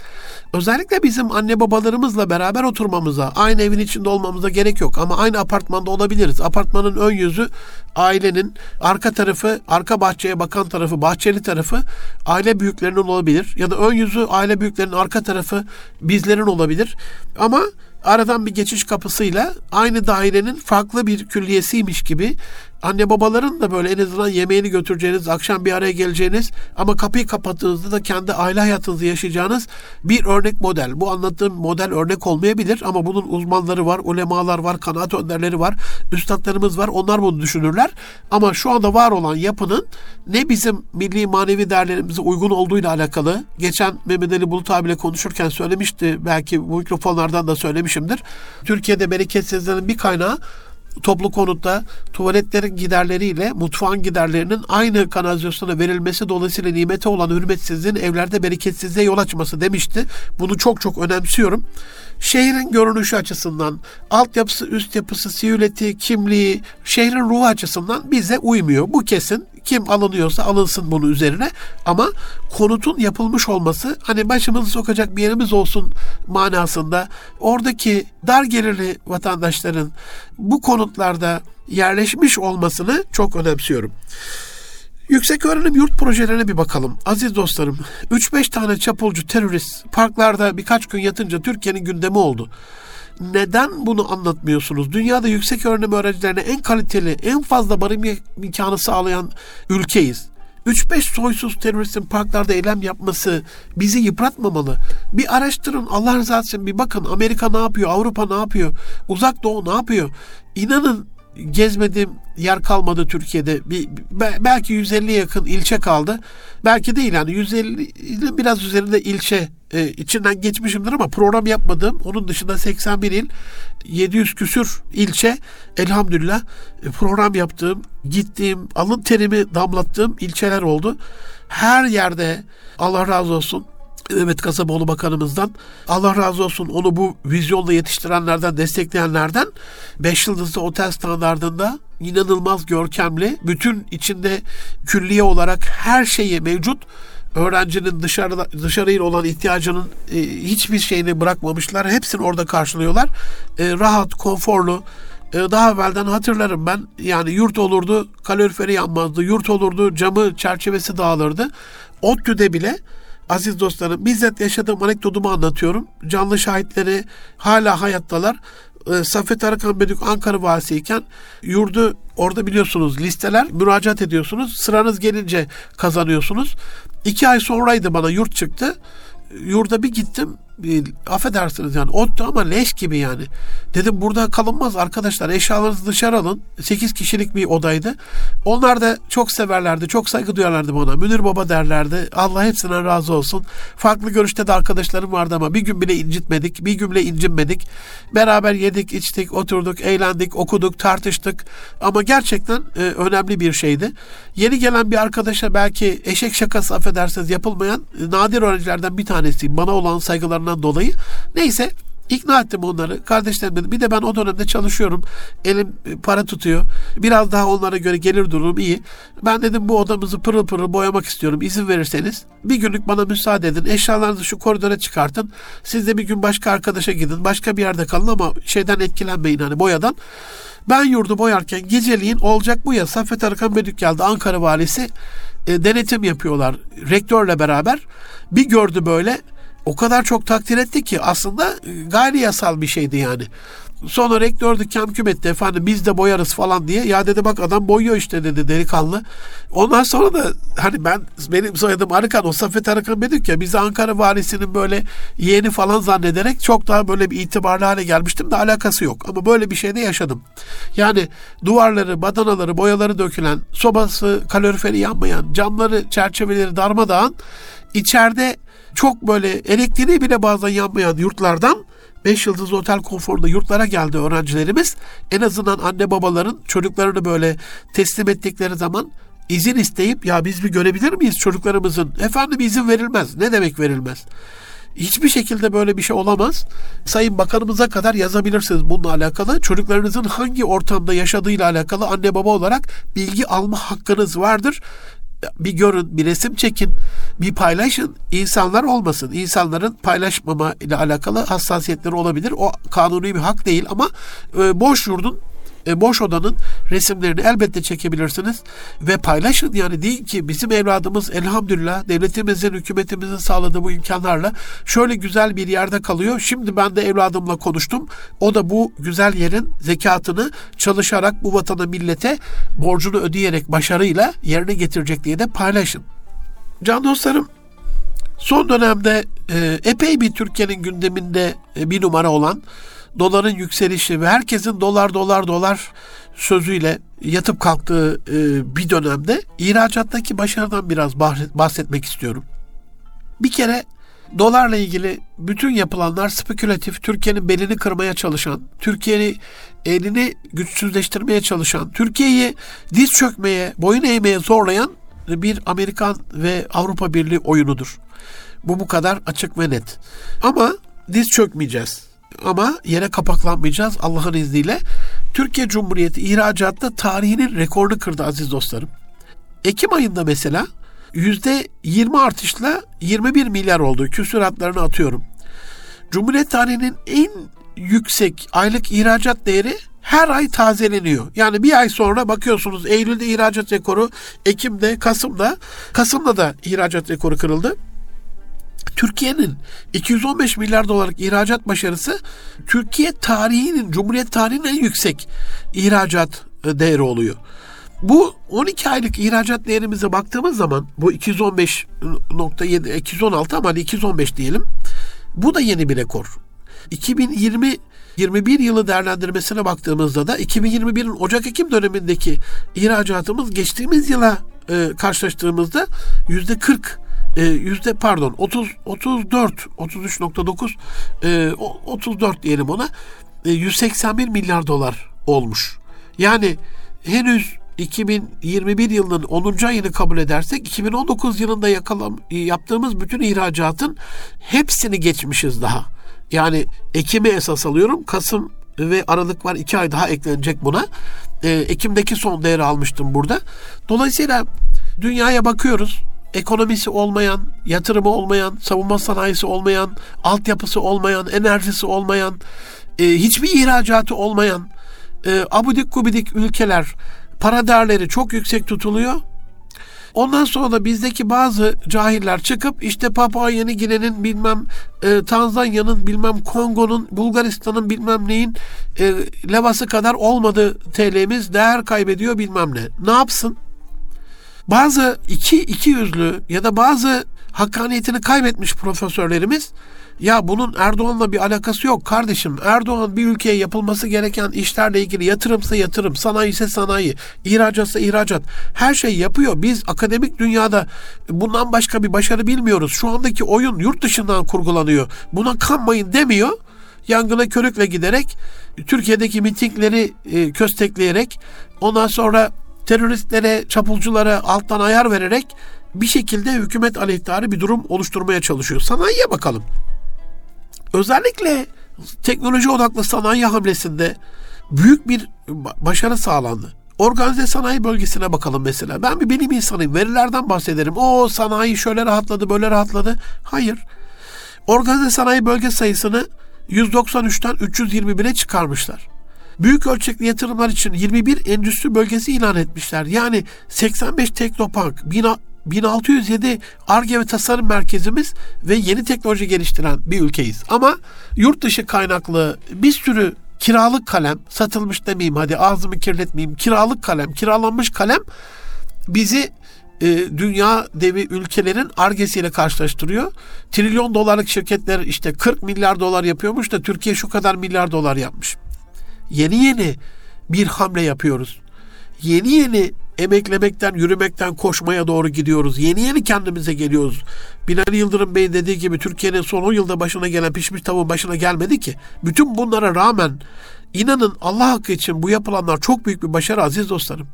özellikle bizim anne babalarımızla beraber oturmamıza, aynı evin içinde olmamıza gerek yok. Ama aynı apartmanda olabiliriz. Apartmanın ön yüzü ailenin, arka tarafı, arka bahçeye bakan tarafı, bahçeli tarafı aile büyüklerinin olabilir. Ya da ön yüzü aile büyüklerinin arka tarafı bizlerin olabilir. Ama aradan bir geçiş kapısıyla aynı dairenin farklı bir külliyesiymiş gibi anne babaların da böyle en azından yemeğini götüreceğiniz, akşam bir araya geleceğiniz ama kapıyı kapattığınızda da kendi aile hayatınızı yaşayacağınız bir örnek model. Bu anlattığım model örnek olmayabilir ama bunun uzmanları var, ulemalar var, kanaat önderleri var, üstadlarımız var. Onlar bunu düşünürler. Ama şu anda var olan yapının ne bizim milli manevi değerlerimize uygun olduğuyla alakalı geçen Mehmet Ali Bulut abiyle konuşurken söylemişti. Belki bu mikrofonlardan da söylemişimdir. Türkiye'de bereketsizlerin bir kaynağı toplu konutta tuvaletlerin giderleriyle mutfağın giderlerinin aynı kanalizasyona verilmesi dolayısıyla nimete olan hürmetsizliğin evlerde bereketsizliğe yol açması demişti. Bunu çok çok önemsiyorum. Şehrin görünüşü açısından, altyapısı, üst yapısı, siyületi, kimliği, şehrin ruhu açısından bize uymuyor. Bu kesin. Kim alınıyorsa alınsın bunu üzerine. Ama konutun yapılmış olması hani başımızı sokacak bir yerimiz olsun manasında oradaki dar gelirli vatandaşların bu konutlarda yerleşmiş olmasını çok önemsiyorum. Yüksek öğrenim yurt projelerine bir bakalım. Aziz dostlarım, 3-5 tane çapulcu terörist parklarda birkaç gün yatınca Türkiye'nin gündemi oldu. Neden bunu anlatmıyorsunuz? Dünyada yüksek öğrenim öğrencilerine en kaliteli, en fazla barım imkanı sağlayan ülkeyiz. 3-5 soysuz teröristin parklarda eylem yapması bizi yıpratmamalı. Bir araştırın Allah rızası için bir bakın Amerika ne yapıyor, Avrupa ne yapıyor, Uzak Doğu ne yapıyor. İnanın gezmediğim yer kalmadı Türkiye'de. Bir, belki 150 yakın ilçe kaldı. Belki değil yani 150 biraz üzerinde ilçe e, içinden geçmişimdir ama program yapmadım. Onun dışında 81 il, 700 küsür ilçe elhamdülillah e, program yaptığım, gittiğim, alın terimi damlattığım ilçeler oldu. Her yerde Allah razı olsun Mehmet Kasaboğlu Bakanımızdan Allah razı olsun onu bu vizyonla yetiştirenlerden, destekleyenlerden 5 yıldızlı otel standartında inanılmaz görkemli, bütün içinde külliye olarak her şeyi mevcut öğrencinin dışarıda dışarıyla olan ihtiyacının e, hiçbir şeyini bırakmamışlar. Hepsini orada karşılıyorlar. E, rahat, konforlu. E, daha evvelden hatırlarım ben. Yani yurt olurdu, kaloriferi yanmazdı. Yurt olurdu, camı, çerçevesi dağılırdı. ODTÜ'de bile aziz dostlarım bizzat yaşadığım anekdotumu anlatıyorum. Canlı şahitleri hala hayattalar. E, Saffet Arıkan Bedük Ankara Valisi'yken yurdu orada biliyorsunuz listeler müracaat ediyorsunuz. Sıranız gelince kazanıyorsunuz. İki ay sonraydı bana yurt çıktı. Yurda bir gittim e, affedersiniz yani ottu ama leş gibi yani. Dedim burada kalınmaz arkadaşlar eşyalarınızı dışarı alın. 8 kişilik bir odaydı. Onlar da çok severlerdi, çok saygı duyarlardı bana. Münir Baba derlerdi. Allah hepsinden razı olsun. Farklı görüşte de arkadaşlarım vardı ama bir gün bile incitmedik, bir gün bile incinmedik. Beraber yedik, içtik, oturduk, eğlendik, okuduk, tartıştık. Ama gerçekten e, önemli bir şeydi. Yeni gelen bir arkadaşa belki eşek şakası affedersiniz yapılmayan e, nadir öğrencilerden bir tanesi. Bana olan saygılarını olmalarından dolayı. Neyse ikna ettim onları. Kardeşlerim dedim. Bir de ben o dönemde çalışıyorum. Elim e, para tutuyor. Biraz daha onlara göre gelir durum iyi. Ben dedim bu odamızı pırıl pırıl boyamak istiyorum. İzin verirseniz. Bir günlük bana müsaade edin. Eşyalarınızı şu koridora çıkartın. Siz de bir gün başka arkadaşa gidin. Başka bir yerde kalın ama şeyden etkilenmeyin hani boyadan. Ben yurdu boyarken geceliğin olacak bu ya. Saffet Arıkan Bedük geldi Ankara valisi. E, denetim yapıyorlar rektörle beraber. Bir gördü böyle o kadar çok takdir etti ki aslında e, gayri yasal bir şeydi yani. Sonra rektör de kemküm etti efendim biz de boyarız falan diye. Ya dedi bak adam boyuyor işte dedi delikanlı. Ondan sonra da hani ben benim soyadım Arıkan o Safet Arıkan dedik ya biz Ankara valisinin böyle yeğeni falan zannederek çok daha böyle bir itibarlı hale gelmiştim de alakası yok. Ama böyle bir şeyde yaşadım. Yani duvarları, badanaları, boyaları dökülen, sobası, kaloriferi yanmayan, camları, çerçeveleri darmadağın içeride çok böyle elektriği bile bazen yanmayan yurtlardan 5 yıldız otel konforunda yurtlara geldi öğrencilerimiz. En azından anne babaların çocuklarını böyle teslim ettikleri zaman izin isteyip ya biz bir görebilir miyiz çocuklarımızın? Efendim izin verilmez. Ne demek verilmez? Hiçbir şekilde böyle bir şey olamaz. Sayın Bakanımıza kadar yazabilirsiniz bununla alakalı. Çocuklarınızın hangi ortamda yaşadığıyla alakalı anne baba olarak bilgi alma hakkınız vardır bir görün, bir resim çekin, bir paylaşın. İnsanlar olmasın. İnsanların paylaşmama ile alakalı hassasiyetleri olabilir. O kanuni bir hak değil ama e, boş yurdun e, boş odanın resimlerini elbette çekebilirsiniz ve paylaşın yani deyin ki bizim evladımız elhamdülillah devletimizin, hükümetimizin sağladığı bu imkanlarla şöyle güzel bir yerde kalıyor. Şimdi ben de evladımla konuştum. O da bu güzel yerin zekatını çalışarak bu vatana millete borcunu ödeyerek başarıyla yerine getirecek diye de paylaşın. Can dostlarım son dönemde e, epey bir Türkiye'nin gündeminde e, bir numara olan doların yükselişi ve herkesin dolar dolar dolar sözüyle yatıp kalktığı e, bir dönemde ihracattaki başarıdan biraz bahsetmek istiyorum. Bir kere dolarla ilgili bütün yapılanlar spekülatif, Türkiye'nin belini kırmaya çalışan, Türkiye'nin elini güçsüzleştirmeye çalışan, Türkiye'yi diz çökmeye, boyun eğmeye zorlayan bir Amerikan ve Avrupa Birliği oyunudur. Bu bu kadar açık ve net. Ama diz çökmeyeceğiz ama yere kapaklanmayacağız Allah'ın izniyle. Türkiye Cumhuriyeti ihracatta tarihinin rekorunu kırdı aziz dostlarım. Ekim ayında mesela yüzde 20 artışla 21 milyar oldu. Küsuratlarını atıyorum. Cumhuriyet tarihinin en yüksek aylık ihracat değeri her ay tazeleniyor. Yani bir ay sonra bakıyorsunuz Eylül'de ihracat rekoru, Ekim'de, Kasım'da, Kasım'da da ihracat rekoru kırıldı. Türkiye'nin 215 milyar dolarlık ihracat başarısı Türkiye tarihinin, Cumhuriyet tarihinin en yüksek ihracat e, değeri oluyor. Bu 12 aylık ihracat değerimize baktığımız zaman bu 215.7 216 ama 215 diyelim. Bu da yeni bir rekor. 2020 21 yılı değerlendirmesine baktığımızda da 2021'in Ocak-Ekim dönemindeki ihracatımız geçtiğimiz yıla e, karşılaştırdığımızda yüzde 40 e, yüzde pardon 30 34 33.9 e, 34 diyelim ona e, 181 milyar dolar olmuş. Yani henüz 2021 yılının 10. ayını kabul edersek 2019 yılında yakalam, yaptığımız bütün ihracatın hepsini geçmişiz daha. Yani Ekim'i esas alıyorum. Kasım ve Aralık var. iki ay daha eklenecek buna. Ee, Ekim'deki son değeri almıştım burada. Dolayısıyla dünyaya bakıyoruz ekonomisi olmayan, yatırımı olmayan, savunma sanayisi olmayan, altyapısı olmayan, enerjisi olmayan, e, hiçbir ihracatı olmayan, e, abudik gubidik ülkeler para değerleri çok yüksek tutuluyor. Ondan sonra da bizdeki bazı cahiller çıkıp işte Papua Yeni Gine'nin bilmem e, Tanzanya'nın bilmem Kongo'nun Bulgaristan'ın bilmem neyin e, levası kadar olmadı TL'miz değer kaybediyor bilmem ne. Ne yapsın? Bazı iki, iki yüzlü ya da bazı hakkaniyetini kaybetmiş profesörlerimiz ya bunun Erdoğan'la bir alakası yok kardeşim. Erdoğan bir ülkeye yapılması gereken işlerle ilgili yatırımsa yatırım, sanayi ise sanayi, ihracatsa ihracat. Her şey yapıyor. Biz akademik dünyada bundan başka bir başarı bilmiyoruz. Şu andaki oyun yurt dışından kurgulanıyor. Buna kanmayın demiyor. Yangına körükle giderek Türkiye'deki mitingleri e, köstekleyerek ondan sonra teröristlere, çapulculara alttan ayar vererek bir şekilde hükümet aleyhtarı bir durum oluşturmaya çalışıyor. Sanayiye bakalım. Özellikle teknoloji odaklı sanayi hamlesinde büyük bir başarı sağlandı. Organize sanayi bölgesine bakalım mesela. Ben bir bilim insanıyım. Verilerden bahsederim. O sanayi şöyle rahatladı, böyle rahatladı. Hayır. Organize sanayi bölge sayısını 193'ten 321'e çıkarmışlar. Büyük ölçekli yatırımlar için 21 endüstri bölgesi ilan etmişler. Yani 85 teknopark, 1607 ARGE ve tasarım merkezimiz ve yeni teknoloji geliştiren bir ülkeyiz. Ama yurt dışı kaynaklı bir sürü kiralık kalem, satılmış demeyeyim hadi ağzımı kirletmeyeyim, kiralık kalem, kiralanmış kalem bizi e, dünya devi ülkelerin argesiyle karşılaştırıyor. Trilyon dolarlık şirketler işte 40 milyar dolar yapıyormuş da Türkiye şu kadar milyar dolar yapmış. Yeni yeni bir hamle yapıyoruz. Yeni yeni emeklemekten, yürümekten koşmaya doğru gidiyoruz. Yeni yeni kendimize geliyoruz. Binali Yıldırım Bey dediği gibi Türkiye'nin son 10 yılda başına gelen pişmiş tavuğun başına gelmedi ki. Bütün bunlara rağmen inanın Allah hakkı için bu yapılanlar çok büyük bir başarı aziz dostlarım.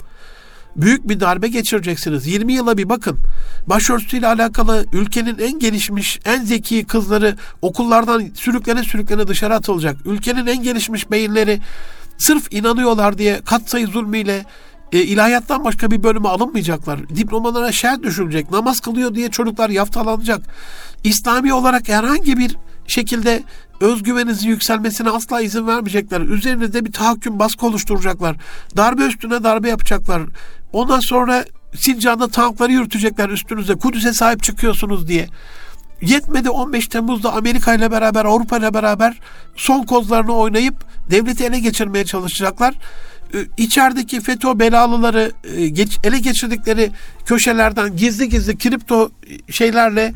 Büyük bir darbe geçireceksiniz. 20 yıla bir bakın. Başörtüsüyle alakalı ülkenin en gelişmiş, en zeki kızları okullardan sürüklene sürüklene dışarı atılacak. Ülkenin en gelişmiş beyinleri sırf inanıyorlar diye katsayı zulmüyle e, ilahiyattan başka bir bölüme alınmayacaklar. Diplomalara şer düşülecek. Namaz kılıyor diye çocuklar yaftalanacak. İslami olarak herhangi bir şekilde özgüveninizin yükselmesine asla izin vermeyecekler. Üzerinizde bir tahakküm baskı oluşturacaklar. Darbe üstüne darbe yapacaklar. Ondan sonra Sincan'da tankları yürütecekler üstünüze. Kudüs'e sahip çıkıyorsunuz diye. Yetmedi 15 Temmuz'da Amerika ile beraber Avrupa ile beraber son kozlarını oynayıp devleti ele geçirmeye çalışacaklar. Ee, içerideki FETÖ belalıları e, ele geçirdikleri köşelerden gizli gizli kripto şeylerle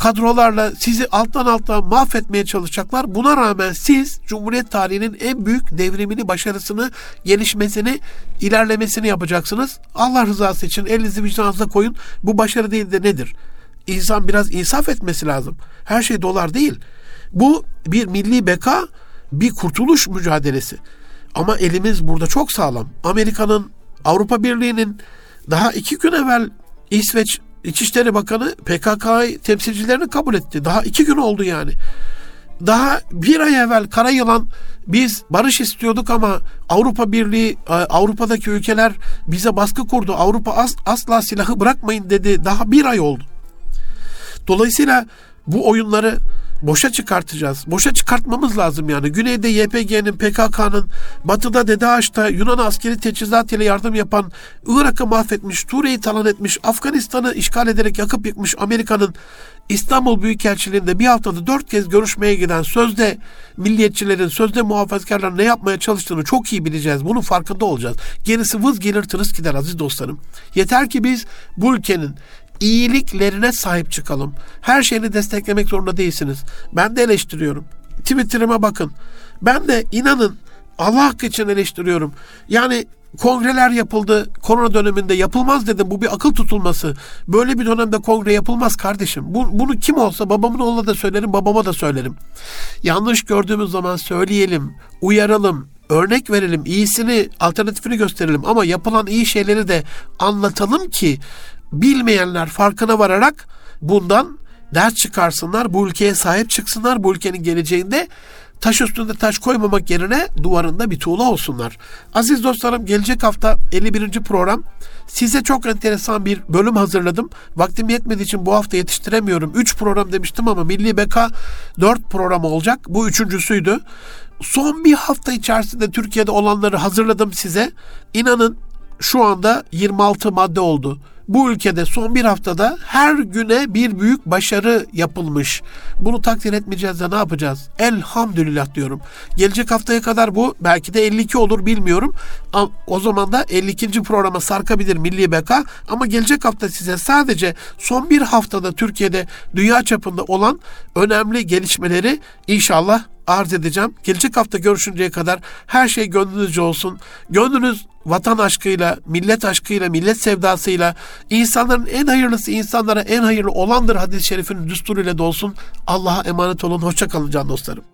kadrolarla sizi alttan alta mahvetmeye çalışacaklar. Buna rağmen siz Cumhuriyet tarihinin en büyük devrimini, başarısını, gelişmesini, ilerlemesini yapacaksınız. Allah rızası için elinizi vicdanınıza koyun. Bu başarı değil de nedir? İnsan biraz insaf etmesi lazım. Her şey dolar değil. Bu bir milli beka, bir kurtuluş mücadelesi. Ama elimiz burada çok sağlam. Amerika'nın, Avrupa Birliği'nin daha iki gün evvel İsveç İçişleri Bakanı PKK temsilcilerini kabul etti. Daha iki gün oldu yani. Daha bir ay evvel kara yılan biz barış istiyorduk ama Avrupa Birliği, e, Avrupa'daki ülkeler bize baskı kurdu. Avrupa as, asla silahı bırakmayın dedi. Daha bir ay oldu. Dolayısıyla bu oyunları boşa çıkartacağız. Boşa çıkartmamız lazım yani. Güneyde YPG'nin, PKK'nın, batıda DEDAŞ'ta Yunan askeri teçhizat ile yardım yapan, Irak'ı mahvetmiş, Suriye'yi talan etmiş, Afganistan'ı işgal ederek yakıp yıkmış Amerika'nın İstanbul Büyükelçiliğinde bir haftada dört kez görüşmeye giden sözde milliyetçilerin, sözde muhafazakarların ne yapmaya çalıştığını çok iyi bileceğiz. Bunun farkında olacağız. Gerisi vız gelir tırıs gider aziz dostlarım. Yeter ki biz bu ülkenin iyiliklerine sahip çıkalım. Her şeyini desteklemek zorunda değilsiniz. Ben de eleştiriyorum. Twitter'ıma bakın. Ben de inanın Allah hakkı için eleştiriyorum. Yani kongreler yapıldı. Korona döneminde yapılmaz dedim. Bu bir akıl tutulması. Böyle bir dönemde kongre yapılmaz kardeşim. Bu, bunu kim olsa babamın oğluna da söylerim, babama da söylerim. Yanlış gördüğümüz zaman söyleyelim, uyaralım, örnek verelim, iyisini, alternatifini gösterelim ama yapılan iyi şeyleri de anlatalım ki bilmeyenler farkına vararak bundan ders çıkarsınlar, bu ülkeye sahip çıksınlar, bu ülkenin geleceğinde taş üstünde taş koymamak yerine duvarında bir tuğla olsunlar. Aziz dostlarım gelecek hafta 51. program. Size çok enteresan bir bölüm hazırladım. Vaktim yetmediği için bu hafta yetiştiremiyorum. 3 program demiştim ama Milli Beka 4 program olacak. Bu üçüncüsüydü. Son bir hafta içerisinde Türkiye'de olanları hazırladım size. İnanın şu anda 26 madde oldu bu ülkede son bir haftada her güne bir büyük başarı yapılmış. Bunu takdir etmeyeceğiz de ne yapacağız? Elhamdülillah diyorum. Gelecek haftaya kadar bu belki de 52 olur bilmiyorum. O zaman da 52. programa sarkabilir Milli Beka. Ama gelecek hafta size sadece son bir haftada Türkiye'de dünya çapında olan önemli gelişmeleri inşallah arz edeceğim. Gelecek hafta görüşünceye kadar her şey gönlünüzce olsun. Gönlünüz vatan aşkıyla, millet aşkıyla, millet sevdasıyla, insanların en hayırlısı insanlara en hayırlı olandır hadis-i şerifin düsturuyla dolsun. Allah'a emanet olun. Hoşça kalın can dostlarım.